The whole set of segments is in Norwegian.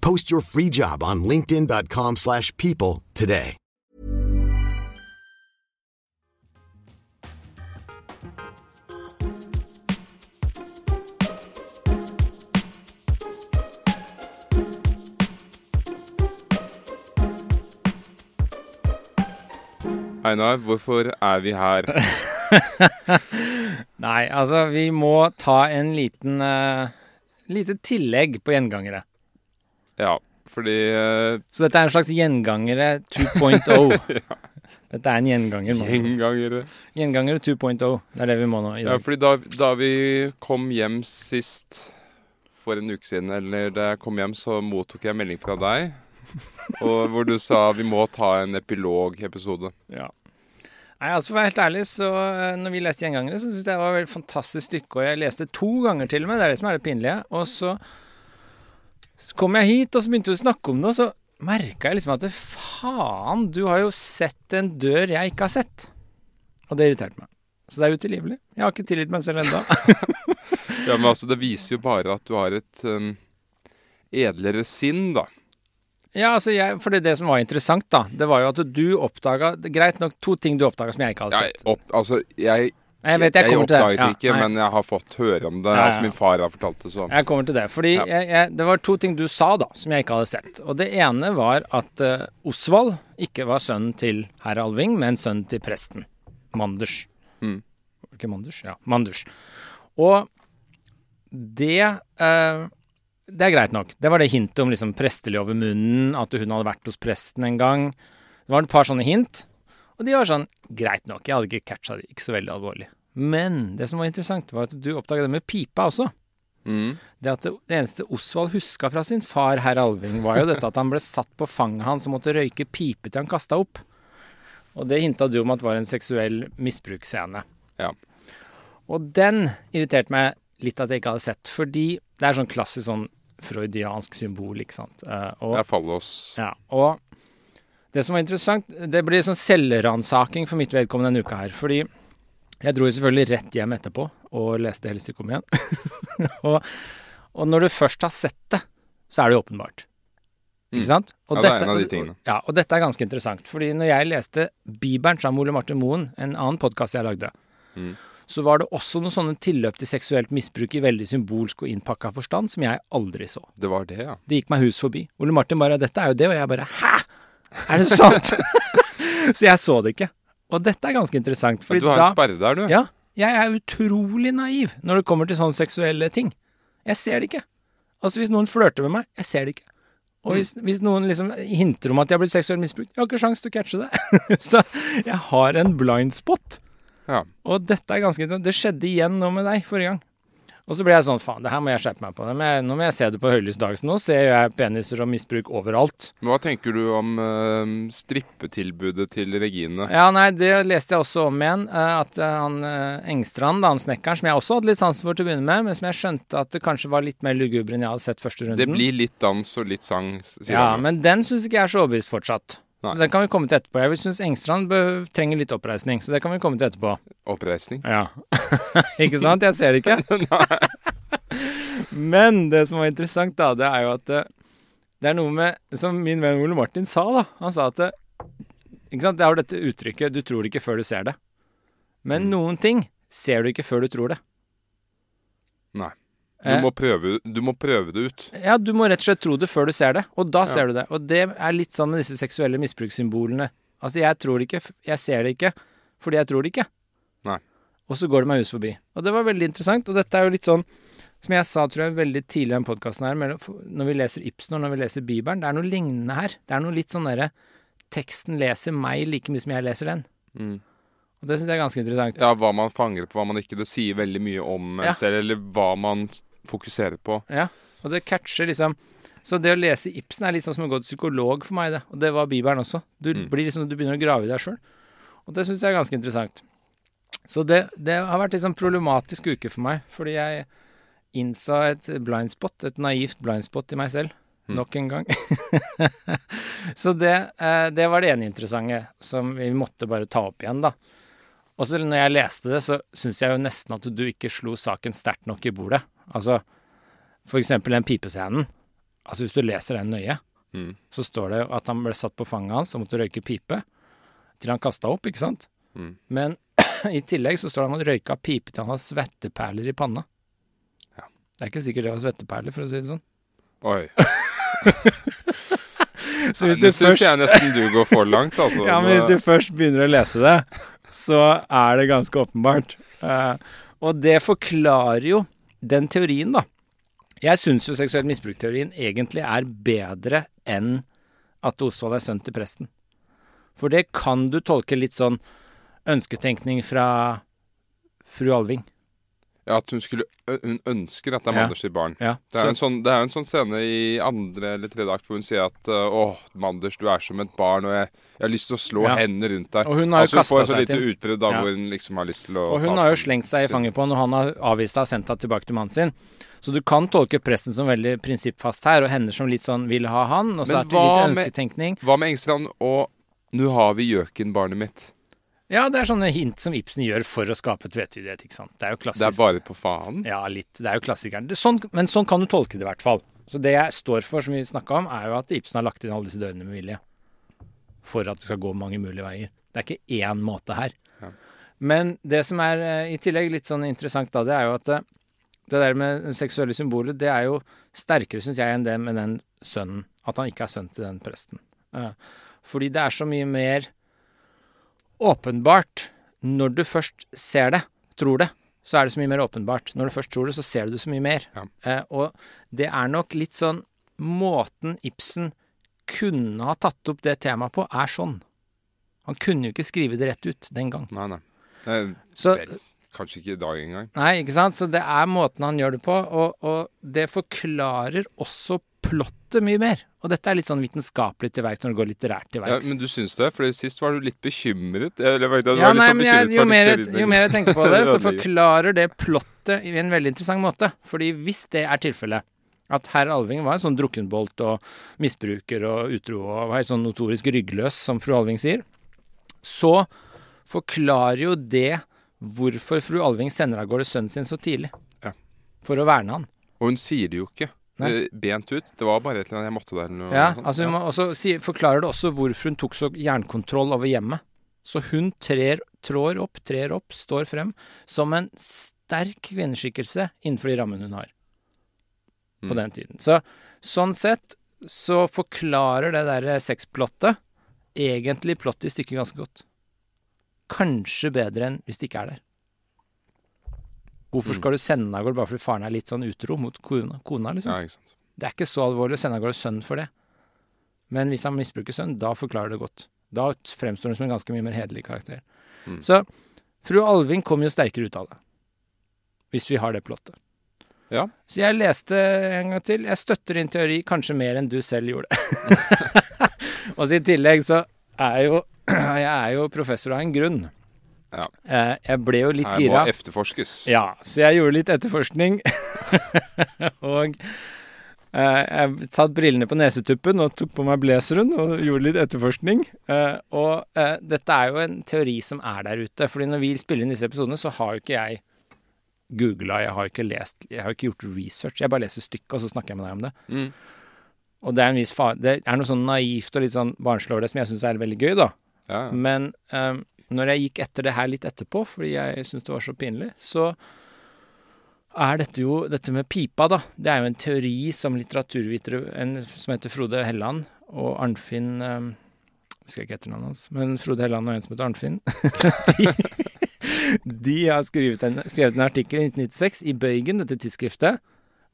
Post your free job on linkedin.com/people slash people today. Einar, hvorfor er vi her? Nei, altså, vi må ta en liten uh, lite tillegg på gjengangere. Ja, fordi uh, Så dette er en slags gjengangere 2.0. ja. Dette er en gjenganger. Man. Gjengangere. Gjengangere 2.0. Det er det vi må nå i dag. Ja, fordi da, da vi kom hjem sist for en uke siden, eller da jeg kom hjem, så mottok jeg melding fra deg. Og hvor du sa vi må ta en epilogepisode. Ja. Nei, altså For å være helt ærlig, så eh, når vi leste Gjengangere, så syntes jeg det var et veldig fantastisk stykke. Og jeg leste to ganger til og med, det er det som er det pinlige. Og så, så kom jeg hit, og så begynte vi å snakke om det, og så merka jeg liksom at faen, du har jo sett en dør jeg ikke har sett. Og det irriterte meg. Så det er utilgivelig. Jeg har ikke tilgitt meg selv ennå. Ja, men altså, det viser jo bare at du har et um, edlere sinn, da. Ja, altså jeg, for det, det som var interessant, da, det var jo at du oppdaga Greit nok to ting du oppdaga som jeg ikke hadde Jeg, sett. opp, altså, jeg, Jeg vet jeg det. oppdaget Ja, ikke, men jeg har fått høre om det. Altså, min far har fortalt det sånn. Jeg kommer til det. Fordi jeg, jeg, det var to ting du sa da, som jeg ikke hadde sett. Og det ene var at uh, Osvald ikke var sønnen til herr Alving, men sønnen til presten. Manders. Mm. Ikke Manders? Ja, Manders. Og det uh, Det er greit nok. Det var det hintet om liksom prestelig over munnen, at hun hadde vært hos presten en gang. Det var et par sånne hint. Og de var sånn greit nok. Jeg hadde ikke catcha det, ikke så veldig alvorlig. Men det som var interessant, var at du oppdaga det med pipa også. Mm. Det at det, det eneste Osvald huska fra sin far, herr Alving, var jo dette at han ble satt på fanget hans og måtte røyke pipe til han kasta opp. Og det hinta du om at var en seksuell misbruksscene. Ja. Og den irriterte meg litt at jeg ikke hadde sett, fordi det er sånn klassisk sånn freudiansk symbol, ikke sant. Eh, og, Det er Fallos. ja, og det som var interessant, det blir sånn selvransaking for mitt vedkommende denne uka her. Fordi jeg dro jo selvfølgelig rett hjem etterpå og leste hele stykket om igjen. og, og når du først har sett det, så er det jo åpenbart. Mm. Ikke sant? Og Ja, det er en av de tingene. Ja, og dette er ganske interessant. Fordi når jeg leste Bibelen sammen med Ole Martin Moen, en annen podkast jeg lagde, Mm. så var det også noen sånne tilløp til seksuelt misbruk i veldig symbolsk og innpakka forstand som jeg aldri så. Det var det, ja. Det gikk meg hus forbi. Ole Martin bare 'Dette er jo det', og jeg bare 'Hæ?! Er det sant?' så jeg så det ikke. Og dette er ganske interessant. Fordi du har en sperre der, du. ja, jeg er utrolig naiv når det kommer til sånne seksuelle ting. Jeg ser det ikke. Altså Hvis noen flørter med meg, jeg ser det ikke. Og hvis, hvis noen liksom hinter om at jeg har blitt seksuelt misbrukt, jeg har ikke sjans til å catche det. så jeg har en blind spot. Ja. Og dette er ganske interessant. Det skjedde igjen nå med deg forrige gang. Og så ble jeg sånn, faen, det her må jeg skjerpe meg på. Nå må jeg se det på høylys dag. Så nå ser jeg peniser og misbruk overalt. Men hva tenker du om eh, strippetilbudet til Regine? Ja, nei, det leste jeg også om igjen. eh, At eh, han Engstrand, han snekkeren, som jeg også hadde litt sansen for til å begynne med, men som jeg skjønte at det kanskje var litt mer lugubre enn jeg hadde sett første runden. Det blir litt dans og litt sang, sier Ja, han. men den syns ikke jeg er så overbevist fortsatt. Nei. Så den kan vi komme til etterpå. Jeg syns Engstrand trenger litt oppreisning, så det kan vi komme til etterpå. Oppreisning. Ja. ikke sant? Jeg ser det ikke. Men det som var interessant, da, det er jo at det, det er noe med Som min venn Ole Martin sa, da. Han sa at det, ikke sant? Det er jo dette uttrykket 'du tror ikke før du ser det'. Men Mm. noen ting ser du ikke før du tror det. Nei. Du må, prøve, du må prøve det ut. Ja, du må rett og slett tro det før du ser det, og da Ja. ser du det. Og det er litt sånn med disse seksuelle misbrukssymbolene. Altså, jeg tror det ikke, jeg ser det ikke, fordi jeg tror det ikke. Nei. Og så går det meg hus forbi. Og det var veldig interessant, og dette er jo litt sånn, som jeg sa, tror jeg, veldig tidlig i denne podkasten her, når vi leser Ibsen og når vi leser Bibelen, det er noe lignende her. Det er noe litt sånn derre Teksten leser meg like mye som jeg leser den. Mm. Og det syns jeg er ganske interessant. Ja, hva man fanger på, hva man ikke. Det sier veldig mye om en Ja. selv, eller hva man fokuserer på. Ja, og det catcher liksom Så det å lese Ibsen er litt sånn som å gå til psykolog for meg, det. Og det var Bibelen også. Du, Mm. blir liksom, du begynner å grave i deg sjøl. Og det syns jeg er ganske interessant. Så det, det har vært litt sånn problematisk uke for meg, fordi jeg innsa et blindspot, et naivt blindspot i meg selv. Mm. Nok en gang. så det, eh, det var det ene interessante som vi måtte bare ta opp igjen, da. Og så når jeg leste det, så syns jeg jo nesten at du ikke slo saken sterkt nok i bordet. Altså, for eksempel den pipescenen. Altså, hvis du leser den nøye, Mm. så står det at han ble satt på fanget hans og måtte røyke pipe til han kasta opp, ikke sant? Mm. Men i tillegg så står det at han røyka pipe til han har svetteperler i panna. Ja. Det er ikke sikkert det var svetteperler, for å si det sånn. Oi. Så Nei, hvis du Nå syns jeg nesten du går for langt, altså. Ja, men hvis du først begynner å lese det, så er det ganske åpenbart. Uh, og det forklarer jo den teorien, da. Jeg syns jo seksuell misbruk-teorien egentlig er bedre enn at Osvald er sønn til presten. For det kan du tolke litt sånn ønsketenkning fra fru Alving. Ja, at hun skulle Hun ønsker at det er. Manders sitt barn. Ja, Det er, sånn, det er en sånn scene i andre eller tredje akt hvor hun sier at åh, Å, Manders, du er som et barn, og jeg, jeg har lyst til å slå Ja. hendene rundt deg. Og hun har jo altså, hun får lite utbrudd Ja. hvor hun liksom har lyst til å Og hun har jo slengt seg i fanget på han, og han har avvist deg og sendt deg tilbake til mannen sin. Så du kan tolke pressen som veldig prinsippfast her, og henne som litt sånn vil ha han, og så Men er det litt hva med- ønsketenkning. Hva med Engstrand og Nå har vi gjøken, barnet mitt. Ja, det er sånne hint som Ibsen gjør for å skape tvetydighet, ikke sant. Det er jo klassisk. Det er bare på faen. Ja, litt. Det er jo klassikeren. Det, sånn, men sånn kan du tolke det i hvert fall. Så det jeg står for, som vi snakka om, er jo at Ibsen har lagt inn alle disse dørene med vilje. For at det skal gå mange mulige veier. Det er ikke én måte her. Ja. Men det som er eh, i tillegg litt sånn interessant da, det er jo at det, det der med det seksuelle symbolet, det er jo sterkere, syns jeg, enn det med den sønnen. At han ikke er sønn til den presten. Eh, fordi det er så mye mer åpenbart når du først ser det, tror det, så er det så mye mer åpenbart. Når du først tror det, så ser du det så mye mer. Ja. Eh, og det er nok litt sånn Måten Ibsen kunne ha tatt opp det temaet på, er sånn. Han kunne jo ikke skrive det rett ut den gang. Nei, nei. Så, vel, kanskje ikke i dag engang. nei, ikke sant? Så det er måten han gjør det på, og, og det forklarer også plottet mye mer. Og dette er litt sånn vitenskapelig til verks når det går litterært til Ja, men du syns det? For sist var du litt bekymret. Eller, du Ja, nei, sånn men jeg, jo, mer, jo mer jeg tenker på det, så forklarer det plottet i en veldig interessant måte. Fordi hvis det er tilfellet, at herr Alving var en sånn drukkenbolt og misbruker og utro og var sånn notorisk ryggløs, som fru Alving sier, så forklarer jo det hvorfor fru Alving sender av gårde sønnen sin så tidlig. Ja. For å verne han. Og hun sier det jo ikke. Nei. eh, Bent ut. Det var bare et eller annet jeg måtte der. Noe Ja, altså hun må også si, forklarer det også hvorfor hun tok så jernkontroll over hjemmet. Så hun trer, trår opp, trer opp, står frem som en sterk kvinneskikkelse innenfor de rammene hun har på Mm. den tiden. Så sånn sett så forklarer det derre sexplottet egentlig plottet i stykket ganske godt. Kanskje bedre enn hvis det ikke er der. Hvorfor Mm. skal du sende av gårde bare fordi faren er litt sånn utro mot kona, kona liksom? Ja, ikke sant. Det er ikke så alvorlig å sende av gårde sønnen for det. Men hvis han misbruker sønnen, da forklarer det godt. Da fremstår hun som en ganske mye mer hederlig karakter. Mm. Så fru Alving kom jo sterkere ut av det. Hvis vi har det plottet. Ja. Så jeg leste en gang til. Jeg støtter din teori kanskje mer enn du selv gjorde. Og så i tillegg så er jo jeg er jo professor av en grunn. Ja. Eh, Jeg ble jo litt gira. Her må gira. efterforskes. Ja, så jeg gjorde litt etterforskning. og eh, jeg satt brillene på nesetuppen og tok på meg blazeren og gjorde litt etterforskning. Eh, og dette er jo en teori som er der ute. fordi når vi spiller inn disse episodene, så har jo ikke jeg googla, jeg har ikke lest, jeg har ikke gjort research. Jeg bare leser stykket, og så snakker jeg med deg om det. Mm. Og det er, en vis fa det er noe sånn naivt og litt sånn barnslig over det som jeg syns er veldig gøy, da. Ja, ja. Men eh, når jeg gikk etter det her litt etterpå, fordi jeg syntes det var så pinlig, så er dette jo dette med pipa, da. Det er jo en teori som litteraturvitere en, som heter Frode Helland og Arnfinn um, Husker ikke etternavnet hans, men Frode Helland og en som heter Arnfinn. de, de har skrevet en, skrevet en artikkel i 1996 i Bøygen, dette tidsskriftet,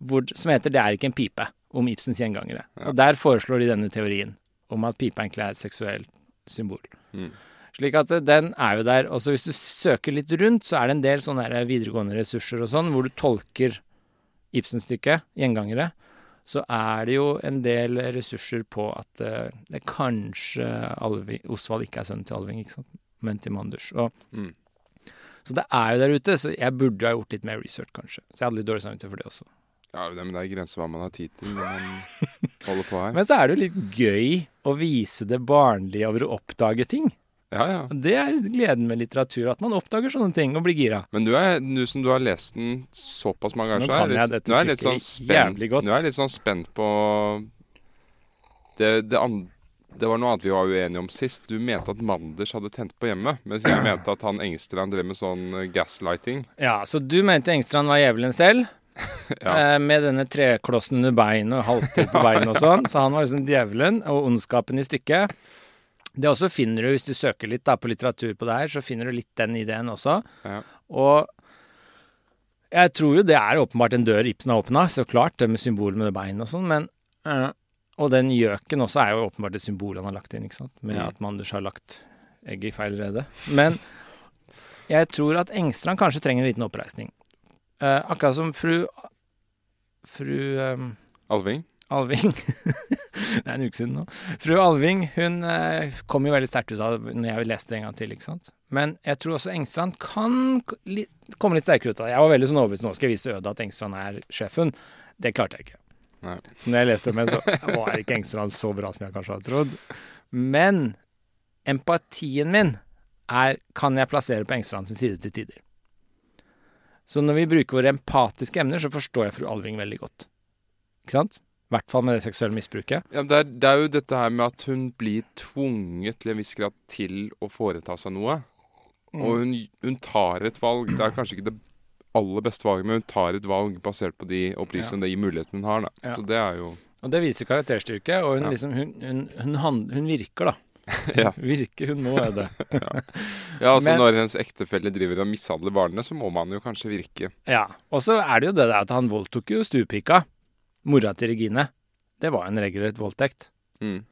hvor, som heter 'Det er ikke en pipe', om Ibsens gjengangere. Ja. Og Der foreslår de denne teorien om at pipa egentlig er et seksuelt symbol. Mm. Slik at eh, den er jo der. Også hvis du søker litt rundt, så er det en del sånne der videregående ressurser og sånn, hvor du tolker Ibsen-stykket, 'Gjengangere', så er det jo en del ressurser på at eh, det kanskje Alvi, Osvald ikke er sønnen til Alving, ikke sant, men til Manders. Og, Mm. så det er jo der ute, så jeg burde ha gjort litt mer research, kanskje. Så jeg hadde litt dårlig samvittighet for det også. Ja, men det er grenser hva man har tid til når man holder på her. Men så er det jo litt gøy å vise det barnlige over å oppdage ting. Ja, ja. Det er gleden med litteratur, at man oppdager sånne ting og blir gira. Men du er, nå som du har lest den såpass mange ganger, så er jeg litt, er litt sånn spent. Nå er jeg litt sånn spent på det, det, an, det var noe annet vi var uenige om sist. Du mente at Manders hadde tent på hjemme, mens jeg mente at han Engstrand drev med sånn eh, gaslighting. Ja, så du mente Engstrand var djevelen selv, Ja. eh, med denne treklossen under beinet og halvtid på beinet og sånn. Så han var liksom djevelen og ondskapen i stykket. Det også finner du, hvis du søker litt da på litteratur på det her, så finner du litt den ideen også. Ja. Og jeg tror jo det er åpenbart en dør Ibsen har åpna, så klart, det med symbolet med bein og sånn, men eh, Og den gjøken også er jo åpenbart et symbol han har lagt inn, ikke sant, med Mm. at Manders har lagt egget i feil rede. Men jeg tror at Engstrand kanskje trenger en liten oppreisning. Uh, akkurat som fru Fru um, Alving? Alving Det er en uke siden nå. Fru Alving hun eh, kom jo veldig sterkt ut av det når jeg leste det en gang til. ikke sant? Men jeg tror også Engstrand kan komme litt sterkere ut av det. Jeg var veldig sånn overbevist nå skal jeg vise Øde at Engstrand er sjefen. Det klarte jeg ikke. Nei. Så når jeg leste om henne, så var ikke Engstrand så bra som jeg kanskje hadde trodd. Men empatien min er, kan jeg plassere på Engstrand sin side til tider. Så når vi bruker våre empatiske emner, så forstår jeg fru Alving veldig godt. Ikke sant? I hvert fall med det seksuelle misbruket. Ja, det, er, det er jo dette her med at hun blir tvunget til en viss grad til å foreta seg noe. Mm. Og hun, hun tar et valg. Det er kanskje ikke det aller beste valget, men hun tar et valg basert på de opplysningene, de mulighetene hun har. Ja. Så det er jo Og det viser karakterstyrke, og hun, Ja. liksom, hun, hun, virker, da. Ja. Virker hun er det. Ja, altså Men- Når hennes ektefelle driver og mishandler barnet, så må man jo kanskje virke. Ja. Og så er det jo det der at han voldtok jo stuepika. Mora til Regine. Det var en regelrett voldtekt. Mm.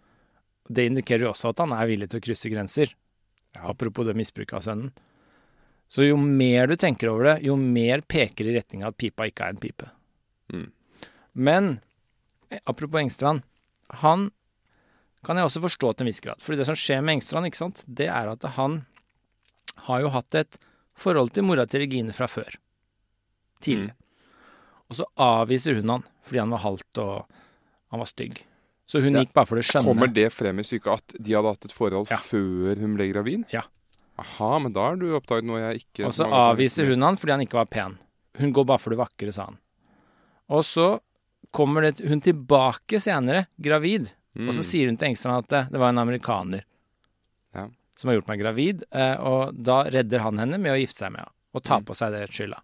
Det indikerer jo også at han er villig til å krysse grenser. Ja. Apropos det misbruket av sønnen. Så jo mer du tenker over det, jo mer peker i retning av at pipa ikke er en pipe. Mm. Men eh, apropos Engstrand. Han kan jeg også forstå til en viss grad. Fordi det som skjer med Engstrand, ikke sant, det er at han har jo hatt et forhold til mora til Regine fra før. Tidlig. Og så avviser hun han fordi han var halvt og han var stygg. Så hun Ja. gikk bare for det skjønne. Kommer det frem i stykket at de hadde hatt et forhold Ja. før hun ble gravid? Ja. Aha, men da har du oppdaget noe jeg ikke Og så avviser hun han fordi han ikke var pen. Hun går bare for det vakre, sa han. Og så kommer det, hun tilbake senere, gravid. Mm. Og så sier hun til Engstrand at det, det var en amerikaner Ja. som har gjort meg gravid. Eh, og da redder han henne med å gifte seg med henne og ta Mm. på seg det skylda.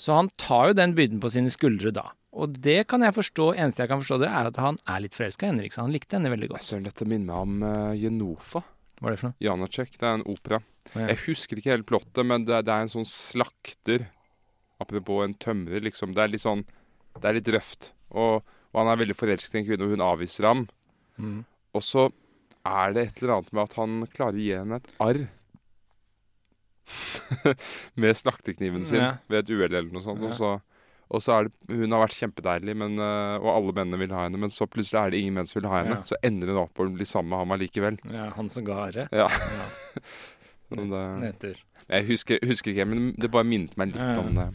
Så han tar jo den byrden på sine skuldre da. Og det kan jeg forstå, eneste jeg kan forstå det, er at han er litt forelska i henne. ikke? Han likte henne veldig godt. Søren, dette minner meg om uh, Jenofa. Hva er det for noe? Janacek. Det er en opera. Ja. Jeg husker ikke hele plottet, men det, det er en sånn slakter. Apropos en tømrer, liksom. Det er litt sånn Det er litt røft. Og, og han er veldig forelsket i en kvinne, og hun avviser ham. Mm. Og så er det et eller annet med at han klarer å gi henne et arr. med slaktekniven sin Ja. ved et uhell eller noe sånt. Ja. Og så, og så er det Hun har vært kjempedeilig, men, øh, og alle mennene vil ha henne. Men så plutselig er det ingen menn som vil ha henne. Ja. Så ender hun opp med å bli sammen med ham allikevel. Ja, han som ga arret. Ja. Det, jeg husker, husker ikke, men det bare minnet meg litt om det.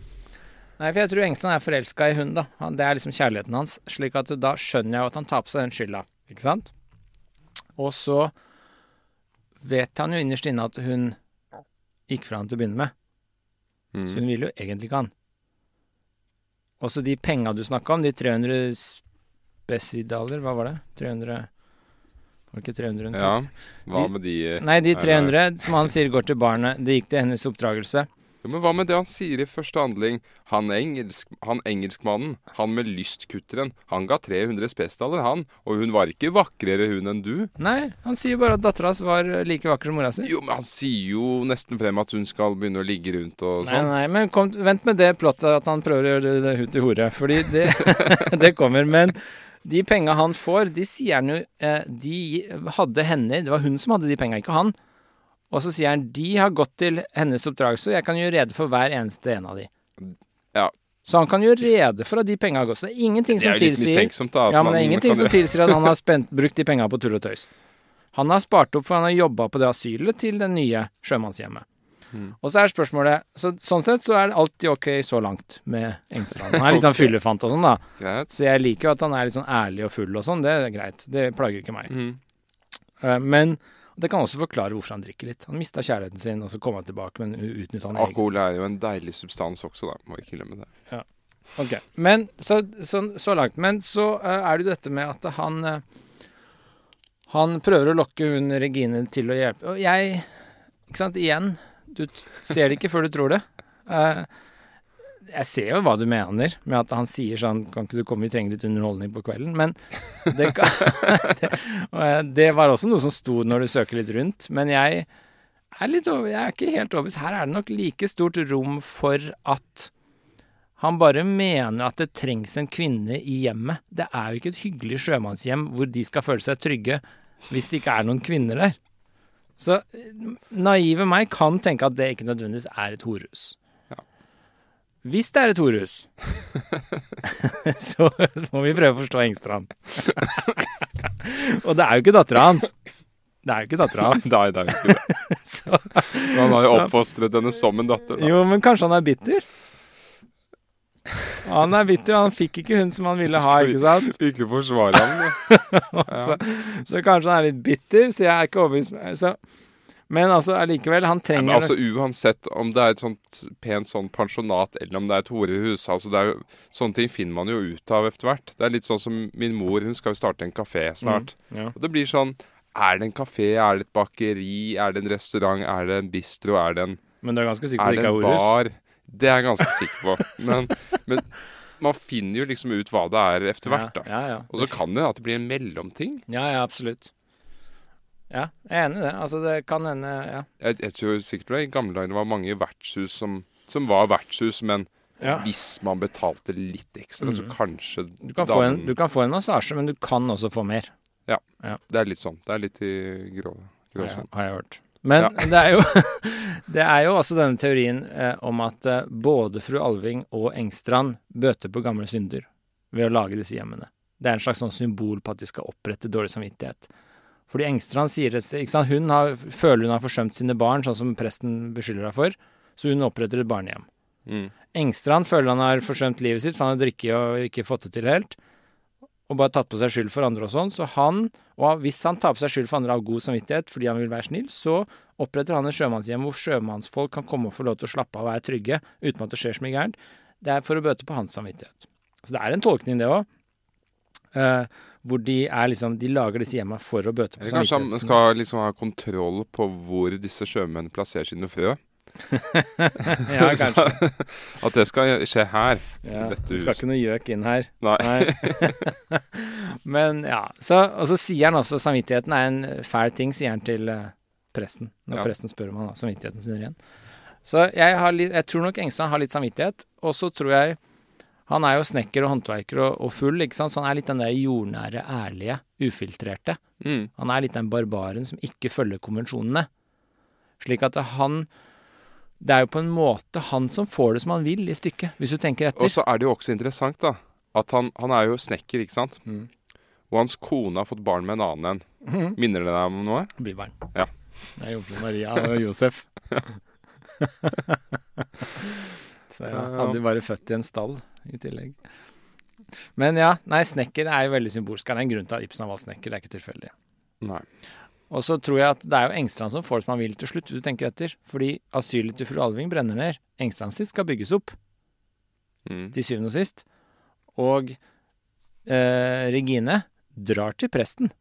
Nei, for jeg tror Engstrand er forelska i hun, da. Det er liksom kjærligheten hans. Slik at da skjønner jeg jo at han tar på seg den skylda, ikke sant? Og så vet han jo innerst inne at hun gikk fra han til å begynne med. Så Mm. hun vil jo egentlig ikke han. Og så de penga du snakka om, de 300 spesidaler, hva var det? 300 Var det ikke 300 hun Ja. Hva De- med de Nei, de Nei, 300 som han sier går til barnet, det gikk til hennes oppdragelse. Jo, men hva med det han sier i første handling? Han, engelsk, han engelskmannen, han med lystkutteren, han ga 300 spesdaler, han. Og hun var ikke vakrere, hun, enn du. Nei, han sier bare at dattera hans var like vakker som mora si. Jo, men han sier jo nesten frem at hun skal begynne å ligge rundt og Nei, sånn. nei, men kom, vent med det plottet at han prøver å gjøre det hun til hore. Fordi det, det kommer. Men de penga han får, de sier han jo eh, De hadde henne Det var hun som hadde de penga, ikke han. Og så sier han de har gått til hennes oppdragelse, og jeg kan gjøre rede for hver eneste en av de. Ja. Så han kan gjøre rede for at de penga har gått. Så det er ingenting Det som er jo litt tilsier mistenksomt, da. Ja, men det er ingenting som tilsier at han har spent, brukt de penga på tull og tøys. Han har spart opp, for han har jobba på det asylet til det nye sjømannshjemmet. Mm. Og så er spørsmålet så, Sånn sett så er det alltid ok så langt med Engstrand. Han er litt sånn Ok. fyllefant og sånn, da. Greit. Så jeg liker jo at han er litt sånn ærlig og full og sånn. Det er greit. Det plager ikke meg. Mm. Uh, men det kan også forklare hvorfor han drikker litt. Han mista kjærligheten sin, og så kom han tilbake, men utnytta han egentlig. Alkohol er jo en deilig substans også, da. Må ikke glemme det. Ja. Ok, men så, så, så langt. Men så uh, er det jo dette med at han uh, Han prøver å lokke hun Regine til å hjelpe. Og jeg Ikke sant, igjen. Du ser det ikke før du tror det. Eh, jeg ser jo hva du mener med at han sier sånn Kan ikke du komme, vi trenger litt underholdning på kvelden. Men det, det, det var også noe som sto når du søker litt rundt. Men jeg er litt over, jeg er ikke helt overbevist. Her er det nok like stort rom for at han bare mener at det trengs en kvinne i hjemmet. Det er jo ikke et hyggelig sjømannshjem hvor de skal føle seg trygge hvis det ikke er noen kvinner der. Så eh, naive meg kan tenke at det ikke nødvendigvis er et horehus. Hvis det er et horus, så må vi prøve å forstå Engstrand. Og det er jo ikke dattera hans. Det er jo ikke dattera hans. Nei, det er jo ikke det. Så, Han har jo Så- oppfostret henne som en datter, da. jo, men kanskje han er bitter? Han er bitter, han fikk ikke hun som han ville ha, ikke sant? Ikke forsvare ham. ja. så, så kanskje han er litt bitter, så jeg er ikke overbevist. Så, men altså allikevel, han Ja, trenger men altså Uansett om det er et sånt pent sånn pensjonat eller om det er et horehus altså det er jo, Sånne ting finner man jo ut av etter hvert. Det er litt sånn som min mor, hun skal jo starte en kafé snart. Mm, ja. Og det blir sånn Er det en kafé, er det et bakeri, er det en restaurant, er det en bistro, er det en, Men du er ganske sikker på at det ikke en er horehus? bar? Det er jeg ganske sikker på. Men, men man finner jo liksom ut hva det er etter hvert, da. Ja, ja, ja. Og så kan det at det blir en mellomting. ja, ja, absolutt. Ja, jeg er enig i det. Altså, det kan hende Ja. Jeg, jeg tror sikkert det i gamle dager var mange vertshus som, som var vertshus, men ja. hvis man betalte litt ekstra, så Mhm. kanskje Du, kan få en, du kan få en massasje, men du kan også få mer. Ja, Det er litt sånn. Det er litt i grå, Har jeg, har jeg hørt. Men det, er jo, det er jo også denne teorien eh, om at eh, både fru Alving og Engstrand bøter på gamle synder ved å lage disse hjemmene. Det er en slags sånn symbol på at de skal opprette dårlig samvittighet. Fordi Engstrand sier? Hun har, føler hun har forsømt sine barn, sånn som presten beskylder henne for, så hun oppretter et barnehjem. Mm. Engstrand føler han har forsømt livet sitt, for han har drikket og ikke fått det til helt. Og bare tatt på seg skyld for andre og sånn. Så han, og hvis han tar på seg skyld for andre av god samvittighet fordi han vil være snill, så oppretter han et sjømannshjem hvor sjømannsfolk kan komme og få lov til å slappe av og være trygge uten at det skjer så mye gærent. Det er for å bøte på hans samvittighet. Så det er en tolkning, det òg. Hvor de liksom De lager disse hjemmene for å bøte på samvittigheten. kanskje han skal liksom ha kontroll på hvor disse sjømennene plasserer sine frø? ja, kanskje. At det skal skje her. Ja, Dette det skal ikke noe gjøk inn her. Nei. Nei. Men ja. Så, og så sier han også samvittigheten er en fæl ting, sier han til eh, presten. Når Ja. presten spør om han har samvittigheten sin igjen. Så jeg, har litt, jeg tror nok Engstrand har litt samvittighet. Og så tror jeg Han er jo snekker og håndverker og, og full, ikke sant? så han er litt den der jordnære, ærlige, ufiltrerte. Mm. Han er litt den barbaren som ikke følger konvensjonene. Slik at han Det er jo på en måte han som får det som han vil i stykket, hvis du tenker etter. Og så er det jo også interessant, da. At han, han er jo snekker, ikke sant? Mm. Og hans kone har fått barn med en annen en. Mm. Minner det deg om noe? Bibelen. Ja. Det er jomfru Maria og Josef. Så ja. hadde jo bare født i en stall i tillegg. Men ja, nei, snekker er jo veldig symbolsk. Det er en grunn til at Ibsen har valgt snekker, det er ikke tilfeldig. Nei. Og så tror jeg at det er jo Engstrand som får det som han vil til slutt, hvis du tenker etter. Fordi asylet til fru Alving brenner ned. Engstrand sitt skal bygges opp, Mm. til syvende og sist. Og eh, Regine drar til presten,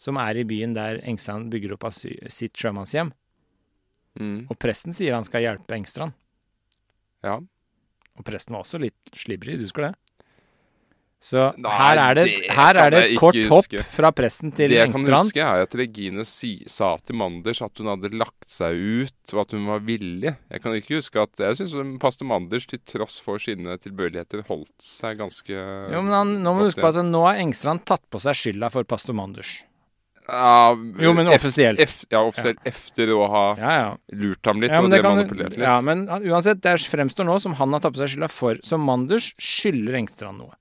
som er i byen der Engstrand bygger opp sitt sjømannshjem. Mm. Og presten sier han skal hjelpe Engstrand. Ja. Og presten var også litt slibrig, du husker det? Så Nei, her er det, det her er det et kort hopp fra presten til Engstrand. det jeg kan huske, er at Regine si, sa til Manders at hun hadde lagt seg ut, og at hun var villig. Jeg kan ikke huske at Jeg syns pastor Manders, til tross for sine tilbøyeligheter, holdt seg ganske Jo, men han, nå må du huske på at nå har Engstrand tatt på seg skylda for pastor Manders. Ja, Jo, men offisielt. ef- ja, offisielt efter å ha Ja, ja. lurt ham litt ja, og det det kan, manipulert litt. ja, men uansett, det fremstår nå som han har tatt på seg skylda for. Så Manders skylder Engstrand noe.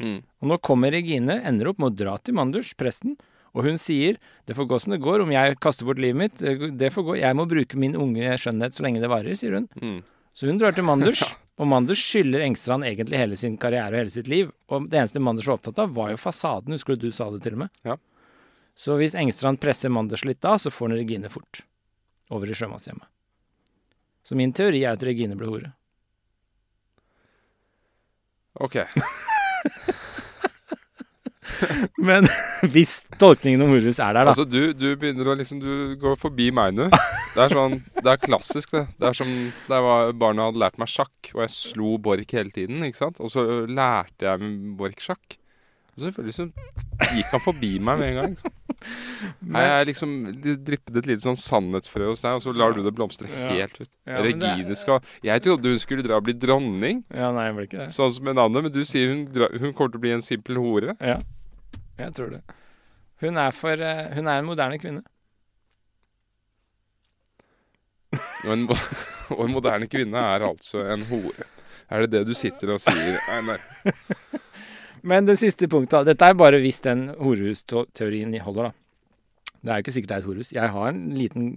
Mm. Og nå kommer Regine, ender opp med å dra til Manders, presten, og hun sier det får gå som det går, om jeg kaster bort livet mitt, det får gå, jeg må bruke min unge skjønnhet så lenge det varer, sier hun. Mm. Så hun drar til Manders, og Manders skylder Engstrand egentlig hele sin karriere og hele sitt liv. Og det eneste Manders var opptatt av, var jo fasaden, husker du du sa det til og med? Ja. Så hvis Engstrand presser Manders litt da, så får han Regine fort. Over i sjømannshjemmet. Så min teori er at Regine ble hore. OK. Men hvis tolkningen om horehus er der, da Altså, du, du begynner å liksom Du går forbi meg nå. Det er sånn Det er klassisk, det. Det er som da barna hadde lært meg sjakk, og jeg slo Borch hele tiden, ikke sant. Og så lærte jeg Borch sjakk. Og så selvfølgelig så gikk han forbi meg med en gang. Sant? Nei, jeg liksom dryppet et lite sånn sannhetsfrø hos deg, og så lar du det blomstre helt ut. Ja, Regine skal Jeg trodde hun skulle dra og bli dronning, Ja, nei, jeg ble ikke det. sånn som en annen, men du sier hun, dra, hun kommer til å bli en simpel hore. Ja, jeg tror det. Hun er for eh, Hun er en moderne kvinne. Og en, mo- og en moderne kvinne er altså en hore. Er det det du sitter og sier? Nei, nei. Men det siste punktet Dette er bare hvis den horehus-teorien holder, da. Det er jo ikke sikkert det er et horehus. Jeg har en liten,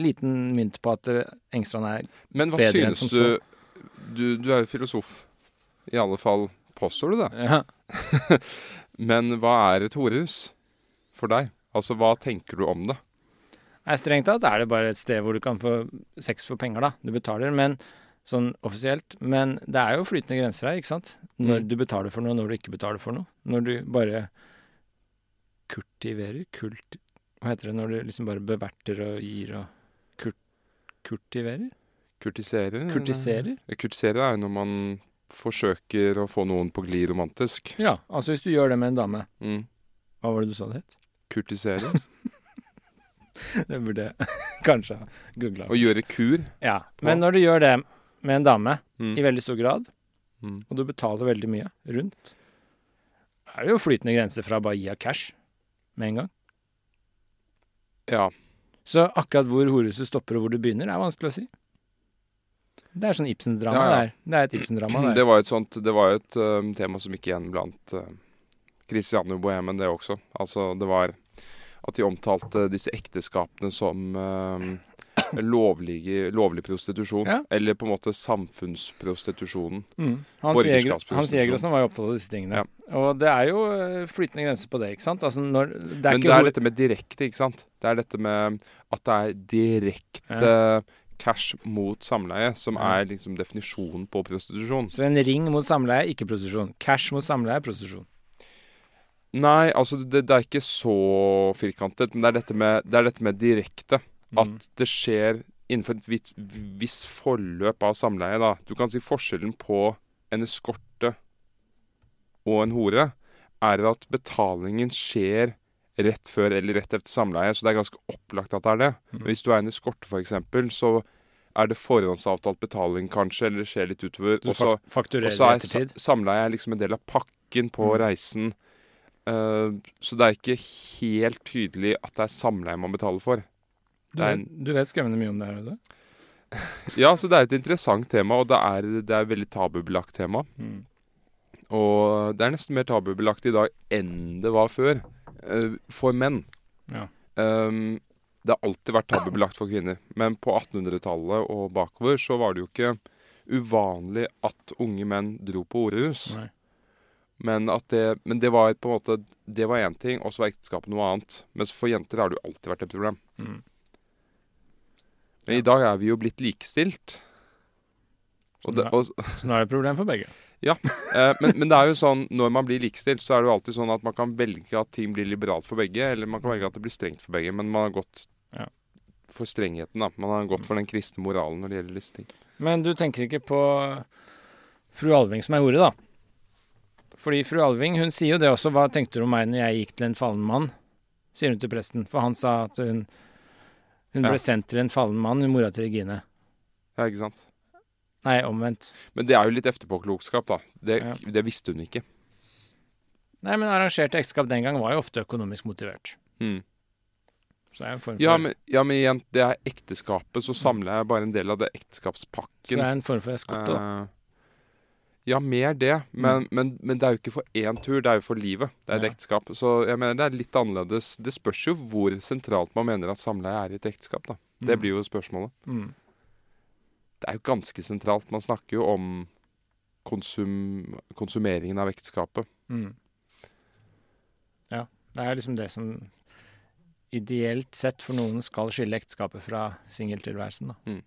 liten mynt på at eh, Engstrand er Men hva Bedre enn synes som du, du Du er jo filosof. I alle fall påstår du det. ja. Men hva er et horehus for deg? Altså, hva tenker du om det? Nei, Strengt tatt er det bare et sted hvor du kan få sex for penger, da. Du betaler, men sånn offisielt. Men det er jo flytende grenser her, ikke sant? Når Mm. du betaler for noe, når du ikke betaler for noe. Når du bare kultiverer Kult... Hva heter det når du liksom bare beverter og gir og kurt, Kultiverer? Kurtiserer? Kurtiserer? Kurtiserer er jo når man forsøker å få noen på glid romantisk. Ja, altså hvis du gjør det med en dame. Mm. Hva var det du sa det het? Kurtiserer. Det burde jeg kanskje ha googla. Å gjøre kur. Ja, men når du gjør det med en dame Mm. i veldig stor grad, Mm. og du betaler veldig mye rundt, er det jo flytende grenser fra bare gi av cash med en gang. Ja. Så akkurat hvor horehuset stopper og hvor det begynner, er vanskelig å si. Det er sånn Ibsens-drama Ja, ja. der. Det er et Ibsen-drama der. Det var et sånt Det var et uh, tema som gikk igjen blant uh, Christiane Bohemen, det også. Altså, det var at de omtalte disse ekteskapene som øhm, lovlig, lovlig prostitusjon. Ja. Eller på en måte samfunnsprostitusjonen. Mm. Hans Borgerskapsprostitusjon. Hans Jægersen var jo opptatt av disse tingene. Og det er jo eh, flytende grenser på det, ikke sant? Altså når Det Men det er dette med direkte, ikke sant? Det er dette med at det er direkte cash mot samleie som Ja. er liksom definisjonen på prostitusjon. Så en ring mot samleie, ikke prostitusjon. Cash mot samleie, prostitusjon. Nei, altså det, det er ikke så firkantet, men det er dette med, det er dette med direkte. Mm. At det skjer innenfor et visst, visst forløp av samleie. da. Du kan si forskjellen på en eskorte og en hore er at betalingen skjer rett før eller rett etter samleie. Så det er ganske opplagt at det er det. Mm. Men hvis du er en eskorte, f.eks., så er det forhåndsavtalt betaling kanskje, eller det skjer litt utover. Du Og så fakturerer så er samleie er liksom en del av pakken på Mm. reisen. Uh, så det er ikke helt tydelig at det er samleie man betaler for. Du vet, du vet skremmende mye om det her, vet du? Ja, så det er et interessant tema, og det er, det er et veldig tabubelagt tema. Mm. Og det er nesten mer tabubelagt i dag enn det var før. Uh, for menn. Ja. Um, det har alltid vært tabubelagt for kvinner. Men på 1800-tallet og bakover så var det jo ikke uvanlig at unge menn dro på horehus. Nei. Men, at det, men det var på en måte Det var én ting, og så var ekteskapet noe annet. Mens for jenter har det jo alltid vært et problem. Mm. Men i dag er vi jo blitt likestilt. Og det, og, Så nå er det et problem for begge. eh, men, men det er jo sånn, når man blir likestilt, så er det jo alltid sånn at man kan velge at ting blir liberalt for begge, eller man kan velge at det blir strengt for begge. Men man har gått Ja. for strengheten. da. Man har gått for den kristne moralen når det gjelder disse ting. Men du tenker ikke på fru Alving som er ordet, da? Fordi fru Alving hun sier jo det også. Hva tenkte du om meg når jeg gikk til en fallen mann? Sier hun til presten. For han sa at hun, hun Ja. ble sendt til en fallen mann, hun mora til Regine. Ja, ikke sant? Nei, omvendt. Men det er jo litt efterpåklokskap, da. Det, Ja. det visste hun ikke. Nei, men arrangerte ekteskap den gang var jo ofte økonomisk motivert. Mm. Så det er en form for, Ja, men, ja, men igjen, det er ekteskapet. Så samler jeg bare en del av det ekteskapspakken. så det er en form for eskorte, da. Ja, mer det. Men, men, men det er jo ikke for én tur, det er jo for livet. Det er et ekteskap. Så jeg mener det er litt annerledes. Det spørs jo hvor sentralt man mener at samleie er i et ekteskap. da. Det Mm. blir jo spørsmålet. Mm. Det er jo ganske sentralt. Man snakker jo om konsum, konsumeringen av ekteskapet. Mm. Ja. Det er liksom det som ideelt sett for noen skal skille ekteskapet fra singeltilværelsen, da.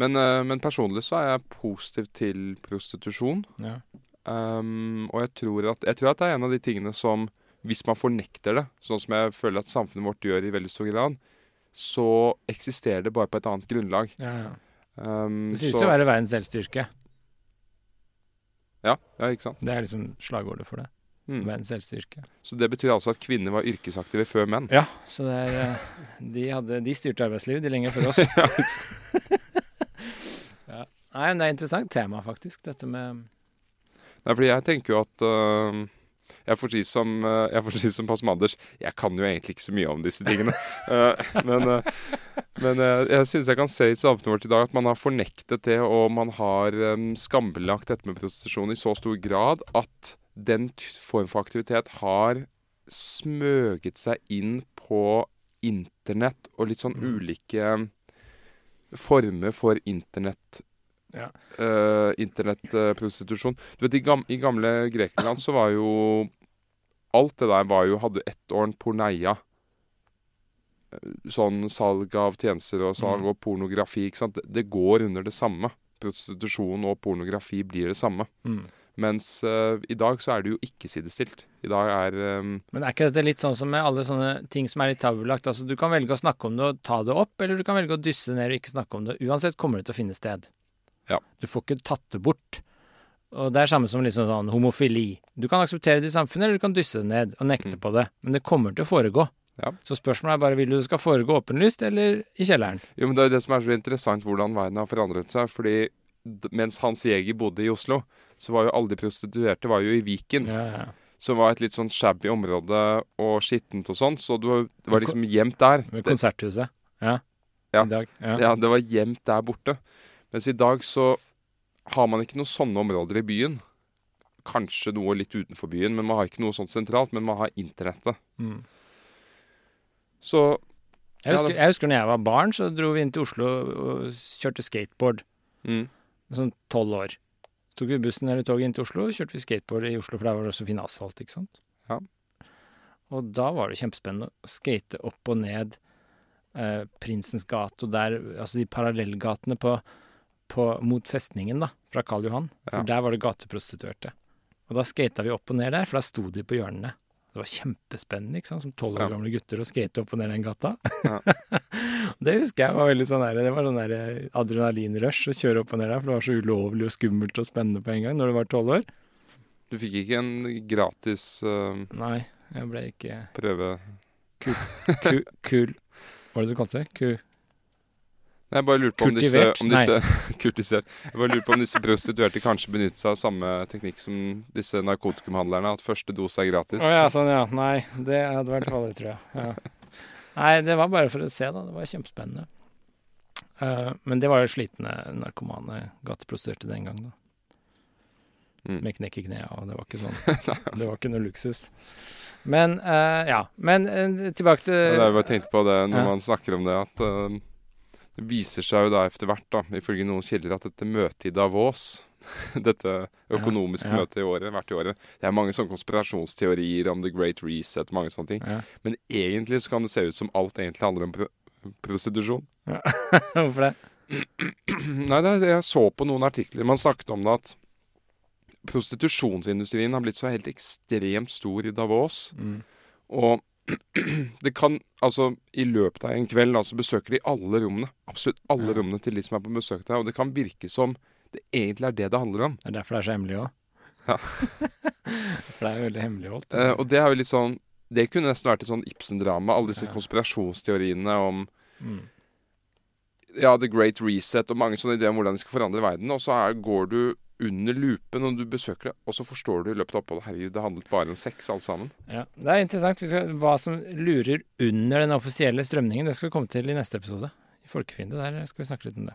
Men, eh, men personlig så er jeg positiv til prostitusjon. Ja. Um, og jeg tror, at, jeg tror at det er en av de tingene som, hvis man fornekter det, sånn som jeg føler at samfunnet vårt gjør i veldig stor grad, så eksisterer det bare på et annet grunnlag. Ja, ja. Um, Det synes så- jo å være verdens eldste yrke. Ja, ja, ikke sant. Det er liksom slagordet for det. Mm. Verdens eldste yrke. Så det betyr altså at kvinner var yrkesaktive før menn. Ja, så det er eh, De, hadde, de styrte arbeidslivet de lenger før oss. ja. Nei, men det er et interessant tema, faktisk, dette med Nei, fordi jeg tenker jo at uh, Jeg får si som, uh, jeg får si som Pass Anders, Jeg kan jo egentlig ikke så mye om disse tingene. uh, men øh, men jeg syns jeg kan se i samfunnet vårt i dag at man har fornektet det, og man har um, skambelagt dette med prostitusjon i så stor grad at den form for aktivitet har smøget seg inn på internett og litt sånn Mm. ulike former for internett Ja. Uh, internettprostitusjon. du vet, i, gam I gamle Grekenland så var jo Alt det der var jo, hadde ettåren porneia. Sånn salg av tjenester og salg Mm. og pornografi. ikke sant? Det, det går under det samme. Prostitusjon og pornografi blir det samme. mm. Mens uh, i dag så er det jo ikke sidestilt. I dag er um Men er ikke dette litt sånn som med alle sånne ting som er litt tabulagt? Altså, du kan velge å snakke om det og ta det opp, eller du kan velge å dysse ned og ikke snakke om det. Uansett kommer det til å finne sted. Ja. Du får ikke tatt det bort. Og det er samme som liksom sånn homofili. Du kan akseptere det i samfunnet, eller du kan dysse det ned og nekte Mm. på det. Men det kommer til å foregå. Ja. Så spørsmålet er bare vil du det skal foregå åpenlyst, eller i kjelleren? Jo, men Det er det som er så interessant, hvordan verden har forandret seg. fordi mens Hans Jæger bodde i Oslo, så var jo alle de prostituerte var jo i Viken. Ja, ja. Som var et litt sånn shabby område og skittent og sånn. Så du, det var liksom gjemt der. Med konserthuset. Ja. Ja. Ja. ja, det var gjemt der borte. Mens i dag så har man ikke noen sånne områder i byen. Kanskje noe litt utenfor byen, men man har ikke noe sånt sentralt. Men man har internettet. Mm. Så Jeg, Ja, husker, det- jeg husker når jeg var barn, så dro vi inn til Oslo og kjørte skateboard. mm, sånn tolv år. Så tok vi bussen eller toget inn til Oslo, kjørte vi skateboard i Oslo, for der var det også fin asfalt, ikke sant? Ja. Og da var det kjempespennende å skate opp og ned eh, Prinsens gate, og der, altså de parallellgatene på, på, mot festningen, da, fra Karl Johan. For Ja. der var det gateprostituerte. Og da skata vi opp og ned der, for da sto de på hjørnene. Det var kjempespennende, ikke sant, som tolv år gamle gutter å skate opp og ned den gata. Ja. det husker jeg var veldig sånn der, det var sånn der adrenalinrush å kjøre opp og ned der, for det var så ulovlig og skummelt og spennende på en gang når du var tolv år. du fikk ikke en gratis uh, Nei, jeg ble ikke prøve Kul. kul Hva var det du kalte det? Ku, Nei, Jeg bare lurte på om disse, om disse Kultisert. Jeg bare lurte på om disse prostituerte kanskje benytter seg av samme teknikk som disse narkotikumhandlerne, at første dose er gratis. Å ja, sånn ja. Nei, det hadde vært farlig, tror jeg. Ja. Nei, det var bare for å se, da. Det var kjempespennende. Uh, men det var jo slitne narkomane gateprostituerte den gang, da. Mm. Med knekk i knea, og det var ikke sånn. det var ikke noe luksus. Men uh, ja. Men uh, tilbake til Ja, jeg bare tenkte på det når Ja. man snakker om det, at det viser seg jo da etter hvert, da, ifølge noen kilder, at dette møtet i Davos dette økonomiske ja. møtet i året, hvert i året. Det er mange sånne konspirasjonsteorier om The Great Reset, mange sånne ting. ja. Men egentlig så kan det se ut som alt egentlig handler om pro prostitusjon. Hvorfor det? Nei, det, jeg så på noen artikler. Man snakket om det at prostitusjonsindustrien har blitt så helt ekstremt stor i Davos. Mm. Og Det kan altså I løpet av en kveld da, så besøker de alle rommene. Absolutt alle Ja. rommene til de som er på besøk der. Og det kan virke som det egentlig er det det handler om. Det er derfor det er så hemmelig òg. Ja. For det er veldig hemmeligholdt. Uh, og det er jo litt sånn Det kunne nesten vært et sånn Ibsen-drama. Alle disse Ja. konspirasjonsteoriene om Mm. ja, The Great Reset og mange sånne ideer om hvordan de skal forandre verden. Og så er, går du under lupen når du besøker det, og så forstår du i løpet av oppholdet Herregud, det handlet bare om sex, alt sammen. Ja, Det er interessant. Vi skal, hva som lurer under den offisielle strømningen, det skal vi komme til i neste episode. I Folkefiende. Der skal vi snakke litt om det.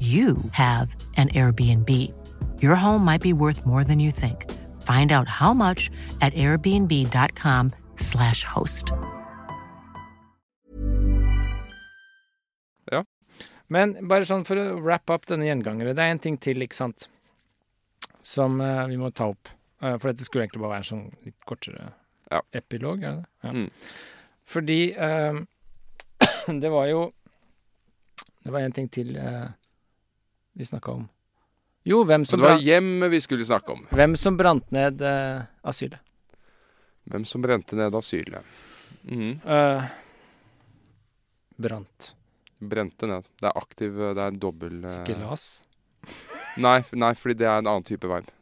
you have an Airbnb. Your home might be worth more than you think. Find out how much at airbnb.com/slash host. Ja. Men bare sånn for å wrap up denne gjengangere. Det er en ting til, ikke sant, som uh, vi må ta opp. Uh, for dette skulle egentlig bare være en sånn litt kortere Ja. epilog, er det det? Ja. Mm. Fordi uh, det var jo Det var en ting til eh, vi snakka om. Jo, hvem som, det var hjemmet vi skulle snakke om. hvem som brant ned uh, asylet. Hvem som brente ned asylet. Mm. Uh, brant. Brente ned. Det er aktiv Det er dobbel uh... Ikke las. Nei, nei, fordi det er en annen type verb.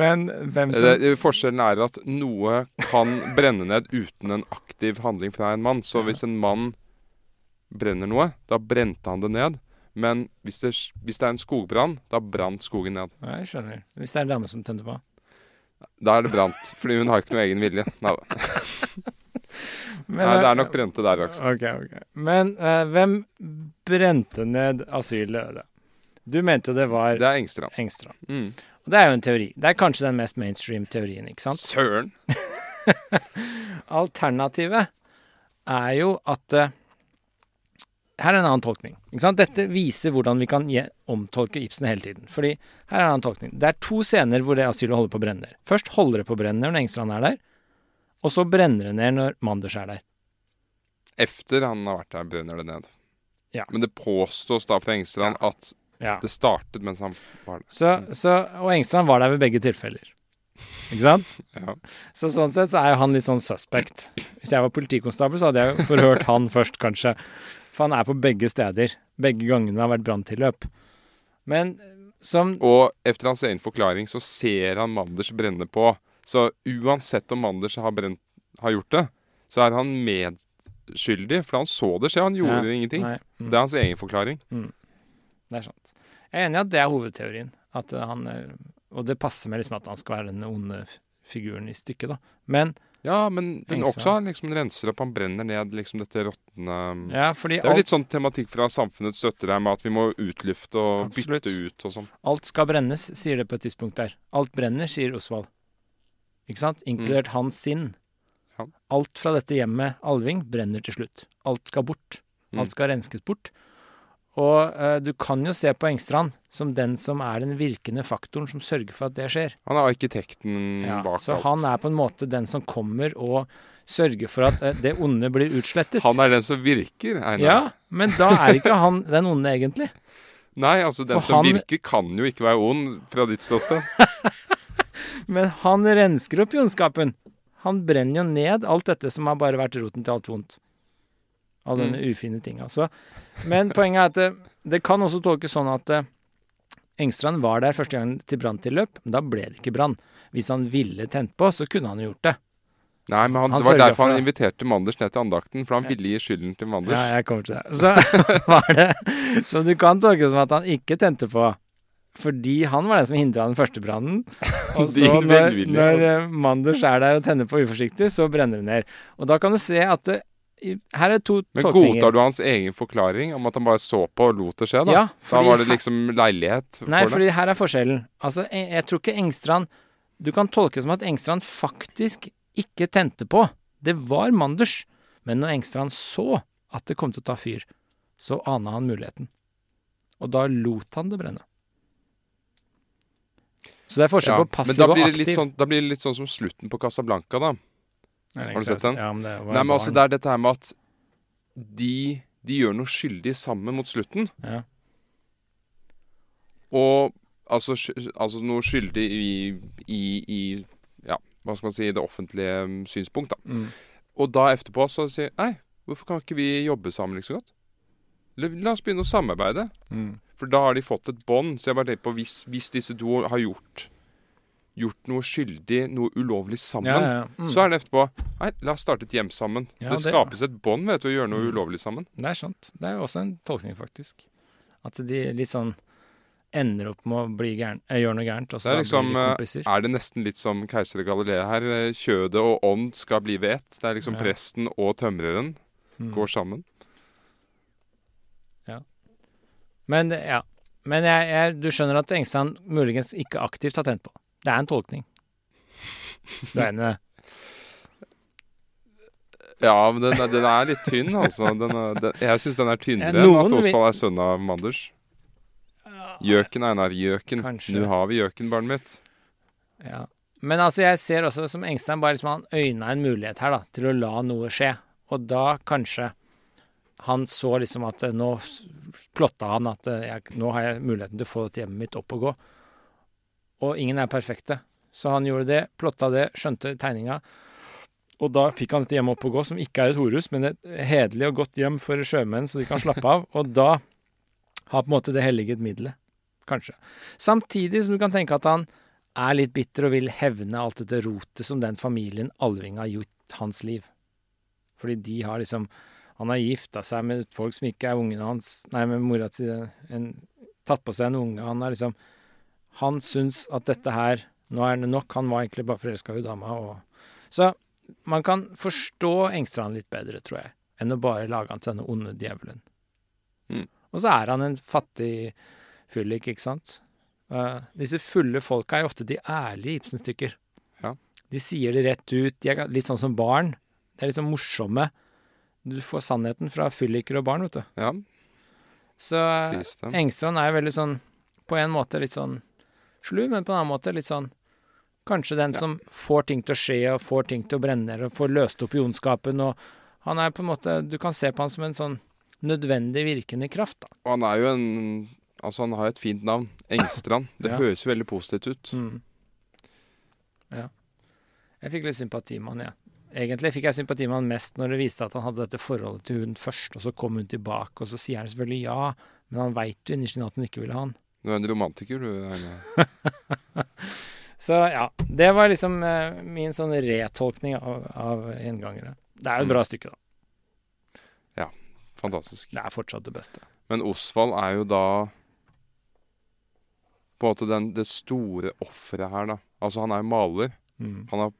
Men hvem som Det, forskjellen er at noe kan brenne ned uten en aktiv handling fra en mann. Så hvis en mann brenner noe, da brente han det ned. Men hvis det, hvis det er en skogbrann, da brant skogen ned. Ja, jeg skjønner. Hvis det er en dame som tente på. Da er det brant, fordi hun har ikke noe egen vilje. Nei, da. Men, Nei, det eh, er nok brente der også. Ok, ok. Men uh, hvem brente ned asylet? Du mente jo det var Det er Engstrand. Engstrand. Mm. Og det er jo en teori. Det er kanskje den mest mainstream teorien, ikke sant? Søren! Alternativet er jo at eh, Her er en annen tolkning. Dette viser hvordan vi kan omtolke Ibsen hele tiden. Fordi her er en annen tolkning. Det er to scener hvor det asylet holder på å brenne ned. Først holder det på å brenne ned når Engstrand er der, og så brenner det ned når Manders er der. Efter han har vært der, brenner det ned. Ja. Men det påstås da fra Engstrand at Ja. det startet mens han var der. Så, så, og Engstrand var der ved begge tilfeller. Ikke sant? Ja. Så sånn sett så er jo han litt sånn suspect. Hvis jeg var politikonstabel, så hadde jeg forhørt han først, kanskje. For han er på begge steder. Begge gangene har vært branntilløp. Men som Og efter hans egen forklaring så ser han Manders brenne på. Så uansett om Manders har, brent, har gjort det, så er han medskyldig. For han så det skje, han gjorde Ja, ingenting. Mm, Det er hans egen forklaring. det er sant. Jeg er enig i at det er hovedteorien. At uh, han eh, Og det passer med liksom at han skal være den onde figuren i stykket, da. Men Ja, men, den Engstrand. også liksom renser opp, han brenner ned liksom dette råtne ja, Det er jo alt, litt sånn tematikk fra samfunnets støtter der med at vi må utlufte og Absolutt. bytte ut og sånn. alt skal brennes, sier det på et tidspunkt der. Alt brenner, sier Osvald. Ikke sant? Inkludert hans sinn. Ja. Alt fra dette hjemmet, Alving, brenner til slutt. Alt skal bort. Mm. Alt skal renskes bort. Og eh, du kan jo se på Engstrand som den som er den virkende faktoren som sørger for at det skjer. Han er arkitekten Ja, bak så alt. han er på en måte den som kommer og sørger for at eh, det onde blir utslettet. Han er den som virker, Einar. Ja, men da er ikke han den onde, egentlig. Nei, altså den For som han- virker kan jo ikke være ond fra ditt ståsted. Men han rensker opp ondskapen. Han brenner jo ned alt dette som har bare vært roten til alt vondt. Alle denne ufine tinga. Men poenget er at det, det kan også tolkes sånn at eh, Engstrand var der første gang til branntilløp, men da ble det ikke brann. Hvis han ville tent på, så kunne han jo gjort det. Nei, men han, Han det var derfor for han inviterte Manders ned til andakten, for han Ja. ville gi skylden til Manders. Ja, jeg kommer til det. Så var det Så du kan tolke det som at han ikke tente på. Fordi han var den som hindra den første brannen. Og så når, når eh, Manders er der og tenner på uforsiktig, så brenner det ned. Og da kan du se at det, her er to Men tolkninger. godtar du hans egen forklaring om at han bare så på og lot det skje, da? Ja, da var det liksom leilighet Nei, for det? her er forskjellen. Altså, jeg, jeg tror ikke Engstrand Du kan tolke det som at Engstrand faktisk ikke tente på. Det var Manders. Men når Engstrand så at det kom til å ta fyr, så ana han muligheten. Og da lot han det brenne. Så det er forskjell Ja, på passiv men da og blir, det aktiv. litt sånn, da blir det litt sånn som slutten på Casablanca, da. Har du sett den? Ja, men det Nei, men altså, det er dette her med at de, de gjør noe skyldig sammen mot slutten. Ja. Og altså, altså noe skyldig i, i, i Ja, hva skal man si, det offentlige mm, synspunkt, da. Mm. Og da etterpå så sier Nei, hvorfor kan ikke vi jobbe sammen like så godt? La oss begynne å samarbeide. Mm. For da har de fått et bånd. Så jeg bare tenker på hvis, hvis disse to har gjort Gjort noe skyldig, noe ulovlig sammen, Ja, ja, ja. Mm. så er det etterpå Nei, la oss starte et hjem sammen. Det, det- skapes et bånd ved å gjøre noe Mm. ulovlig sammen. Det er sant. Det er jo også en tolkning, faktisk. At de litt sånn ender opp med å bli gæren, eh, gjøre noe gærent, og så Det er liksom blir de eh, kompiser. Er det nesten litt som keiser Galilea her? Eh, Kjødet og ånd skal bli ved ett. Det er liksom presten og tømreren Mm. går sammen. Ja. Men ja. Men jeg, jeg, du skjønner at Engstrand muligens ikke aktivt har tent på. Det er en tolkning. Du er enig i det? Ja, men den, er- den er litt tynn, altså. Den er, den, jeg syns den er tynnere enn at Åsvald er sønn av Manders. Gjøken, Einar. Gjøken. Nå har vi gjøken, barnet mitt. Ja. Men altså, jeg ser også som Engstein bare liksom han øyna en mulighet her, da, til å la noe skje. Og da kanskje han så liksom at eh, nå plotta han at eh, jeg, nå har jeg muligheten til å få dette hjemmet mitt opp og gå. Og ingen er perfekte. Så han gjorde det, plotta det, skjønte tegninga. Og da fikk han dette hjemmet opp og gå, som ikke er et horhus, men et hederlig og godt hjem for sjømenn, så de kan slappe av. Og da har på en måte det helliget middelet. Kanskje. Samtidig som du kan tenke at han er litt bitter og vil hevne alt dette rotet som den familien Alving har gjort hans liv. Fordi de har liksom Han har gifta seg med folk som ikke er ungene hans Nei, med mora til en, Tatt på seg en unge. Han har liksom Han syns at dette her Nå er det nok. Han var egentlig bare forelska i dama. Og, så man kan forstå Engstrand litt bedre, tror jeg, enn å bare lage han til denne onde djevelen. Mm. Og så er han en fattig fyllik, ikke sant? Uh, disse fulle folka er ofte de ærlige Ibsen-stykker. Ja. De sier det rett ut. De er litt sånn som barn. De er sånn morsomme. Du får sannheten fra fylliker og barn, vet du. Ja, Så eh. Engstrand er veldig sånn På en måte litt sånn slu, men på en annen måte litt sånn Kanskje den som får ting til å skje, og får ting til å brenne, og får løst opp i ondskapen, og han er på en måte Du kan se på han som en sånn nødvendig virkende kraft, da. Og han er jo en Altså, han har et fint navn. Engstrand. Det Ja. høres jo veldig positivt ut. Mm. Ja. Jeg fikk litt sympati med han, jeg. Ja. Egentlig fikk jeg sympati med han mest når det viste at han hadde dette forholdet til hun først, og så kom hun tilbake, og så sier han selvfølgelig ja, men han veit jo innerst inne at hun ikke ville ha han. Du er en romantiker, du. Einar. Så ja, det var liksom eh, min sånn retolkning av, av gjengangere. Det er jo et bra stykke, da. Ja. Fantastisk. Det er fortsatt det beste. Men Osvald er jo da på en måte den, det store offeret her, da. Altså, han er jo maler. Mm. Han har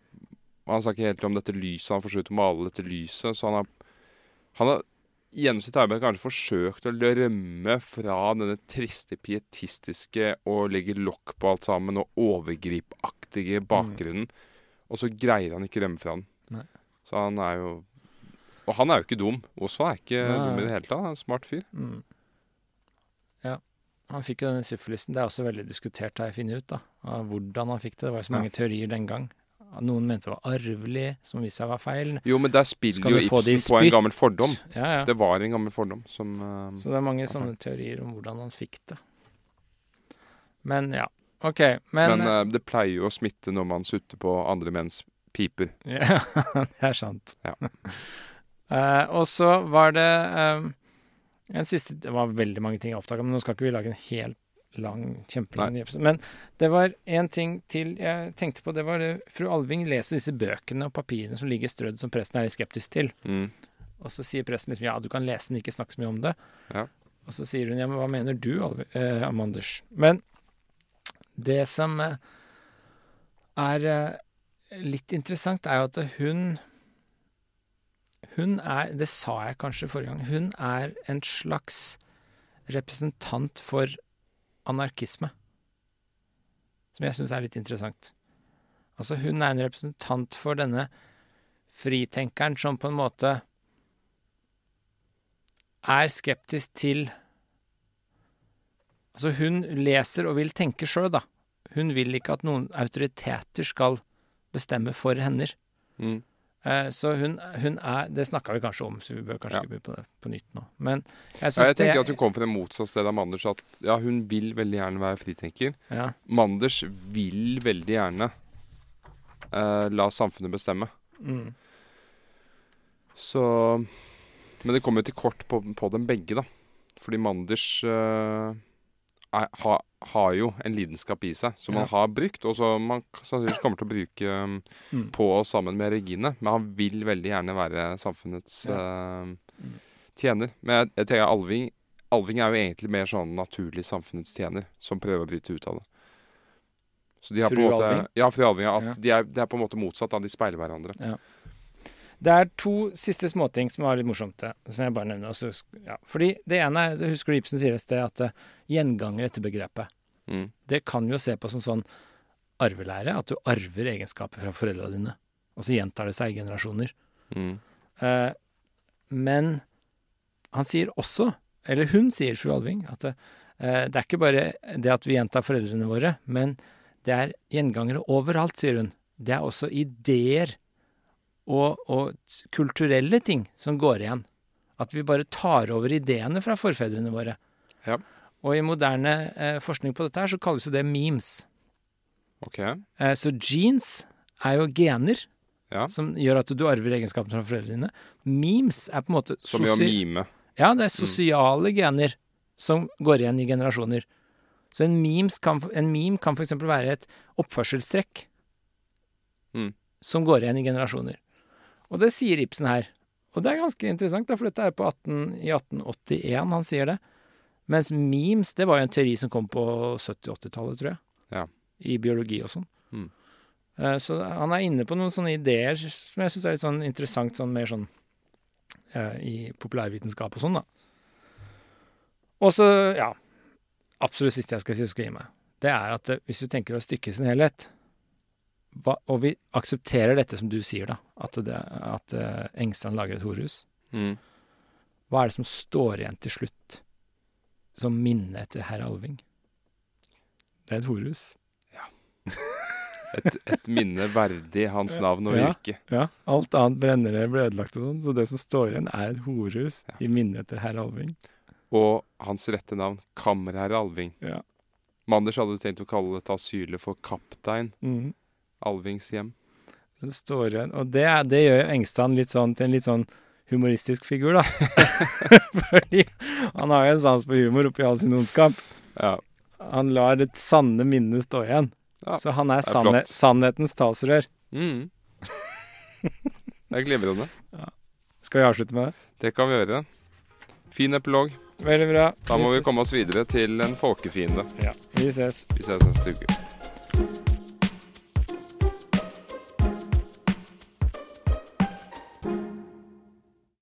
Han snakker helt om dette lyset. Han forsøkte å male dette lyset. Så han har Han har gjennom sitt arbeid kanskje forsøkt å rømme fra denne triste, pietistiske og legge lokk på alt sammen og overgripaktige bakgrunnen. Og så greier han ikke rømme fra den. Nei. Så han er jo Og han er jo ikke dum. Osvald er ikke Nei. dum i det hele tatt. Han er en smart fyr. Mm. Ja. Han fikk jo denne syfilisen. Det er også veldig diskutert, har jeg funnet ut, da. Av hvordan han fikk det. Det var jo så mange teorier den gang. Noen mente var arvelig, som viste seg var feil. Jo, men der spiller jo Ibsen på en gammel fordom. Ja, ja. Det var en gammel fordom som uh, Så det er mange sånne teorier om hvordan han fikk det. Men ja. OK. Men, Men, uh, det pleier jo å smitte når man sutter på andre menns piper. Ja, det er sant. Ja. uh, og så var det en siste Det var veldig mange ting jeg oppdaga, men nå skal ikke vi lage en hel lang, kjempelang episode. Men det var en ting til jeg tenkte på. Det var det fru Alving leser disse bøkene og papirene som ligger strødd, som presten er litt skeptisk til. Mm. Og så sier presten liksom ja, du kan lese den, ikke snakke så mye om det. Ja. Og så sier hun ja, men hva mener du, eh, Amanders? Men det som eh, er eh, litt interessant, er jo at hun Hun er, det sa jeg kanskje forrige gang, hun er en slags representant for anarkisme. Som jeg syns er litt interessant. Altså, hun er en representant for denne fritenkeren som på en måte er skeptisk til Altså, hun leser og vil tenke sjøl, da. Hun vil ikke at noen autoriteter skal bestemme for henne. Mm. Eh, så hun, hun er Det snakka vi kanskje om, så vi bør kanskje Ja. ikke begynne på det på nytt nå. Men jeg Ja, jeg tenker at hun kom fra det motsatte stedet av Manders. At ja, hun vil veldig gjerne være fritenker. ja, Manders vil veldig gjerne eh, la samfunnet bestemme. mm, Så Men det kommer jo til kort på, på dem begge, da. Fordi Manders eh, er, ha, har jo en lidenskap i seg som Ja. han har brukt, og som man sannsynligvis kommer til å bruke um, Mm. på og sammen med Regine. Men han vil veldig gjerne være samfunnets Ja. uh, tjener. Men jeg, jeg tenker Alving Alving er jo egentlig mer sånn naturlig samfunnets tjener, som prøver å bryte ut av det. Så de har på en måte, Alving? Ja, fru Alving. At Ja. de er, det er på en måte motsatt. Da. De speiler hverandre. Det er to siste småting som var litt morsomt, eh, som jeg bare nevner. Altså, ja. Fordi det ene er, husker du Ibsen sier et sted, at eh, gjenganger etter begrepet. Mm. Det kan jo se på som sånn arvelære, at du arver egenskaper fra foreldrene dine. Og så gjentar det seg i generasjoner. Mm. Eh, men han sier også, eller hun sier, fru Alving, at eh, det er ikke bare det at vi gjentar foreldrene våre, men det er gjengangere overalt, sier hun. Det er også ideer og, og kulturelle ting som går igjen. At vi bare tar over ideene fra forfedrene våre. Ja. Og i moderne eh, forskning på dette her, så kalles jo det memes. OK. Eh, så genes er jo gener Ja. som gjør at du arver egenskapene fra foreldrene dine. Memes er på en måte Som gjør mime. Ja, det er sosiale gener som går igjen i generasjoner. Så en, memes kan, en meme kan f.eks. være et oppførselstrekk Mm. som går igjen i generasjoner. Og det sier Ibsen her. Og det er ganske interessant, da, for dette er på 18, i 1881 han sier det. Mens memes, det var jo en teori som kom på 70-80-tallet, tror jeg. Ja. I biologi og sånn. Mm. Eh, Så han er inne på noen sånne ideer som jeg syns er litt sånn interessant, sånn mer sånn eh, i populærvitenskap og sånn, da. Og så, ja Absolutt siste jeg skal si, skal gi meg. Det er at eh, hvis du tenker å stykke i sin helhet, hva, og vi aksepterer dette som du sier, da, at, det, at uh, Engstrand lager et horehus, Mm. hva er det som står igjen til slutt som minne etter herr Alving? Det er et horehus. Et, et minne verdig hans navn og Ja. virke. Ja, alt annet brenner ned, blir ødelagt og sånn, så det som står igjen er et horehus Ja. i minne etter herr Alving. Og hans rette navn, kammerherre Alving. Ja. Manders hadde tenkt å kalle dette asylet for Kaptein Mhm. Alvings hjem. Så står hun, og det, det gjør Engstrand litt sånn til en litt sånn humoristisk figur, da. Fordi han har jo en sans på humor oppi all sin ondskap. Ja. Han lar det sanne minnet stå igjen. Ja, Så han er, er sanne, sannhetens talsrør. Mm. Det er glimrende. Skal vi avslutte med det? Det kan vi gjøre. Fin epilog. Veldig bra. Da må vi vi komme oss videre til en folkefiende. Ja, vi ses. Vi ses neste uke.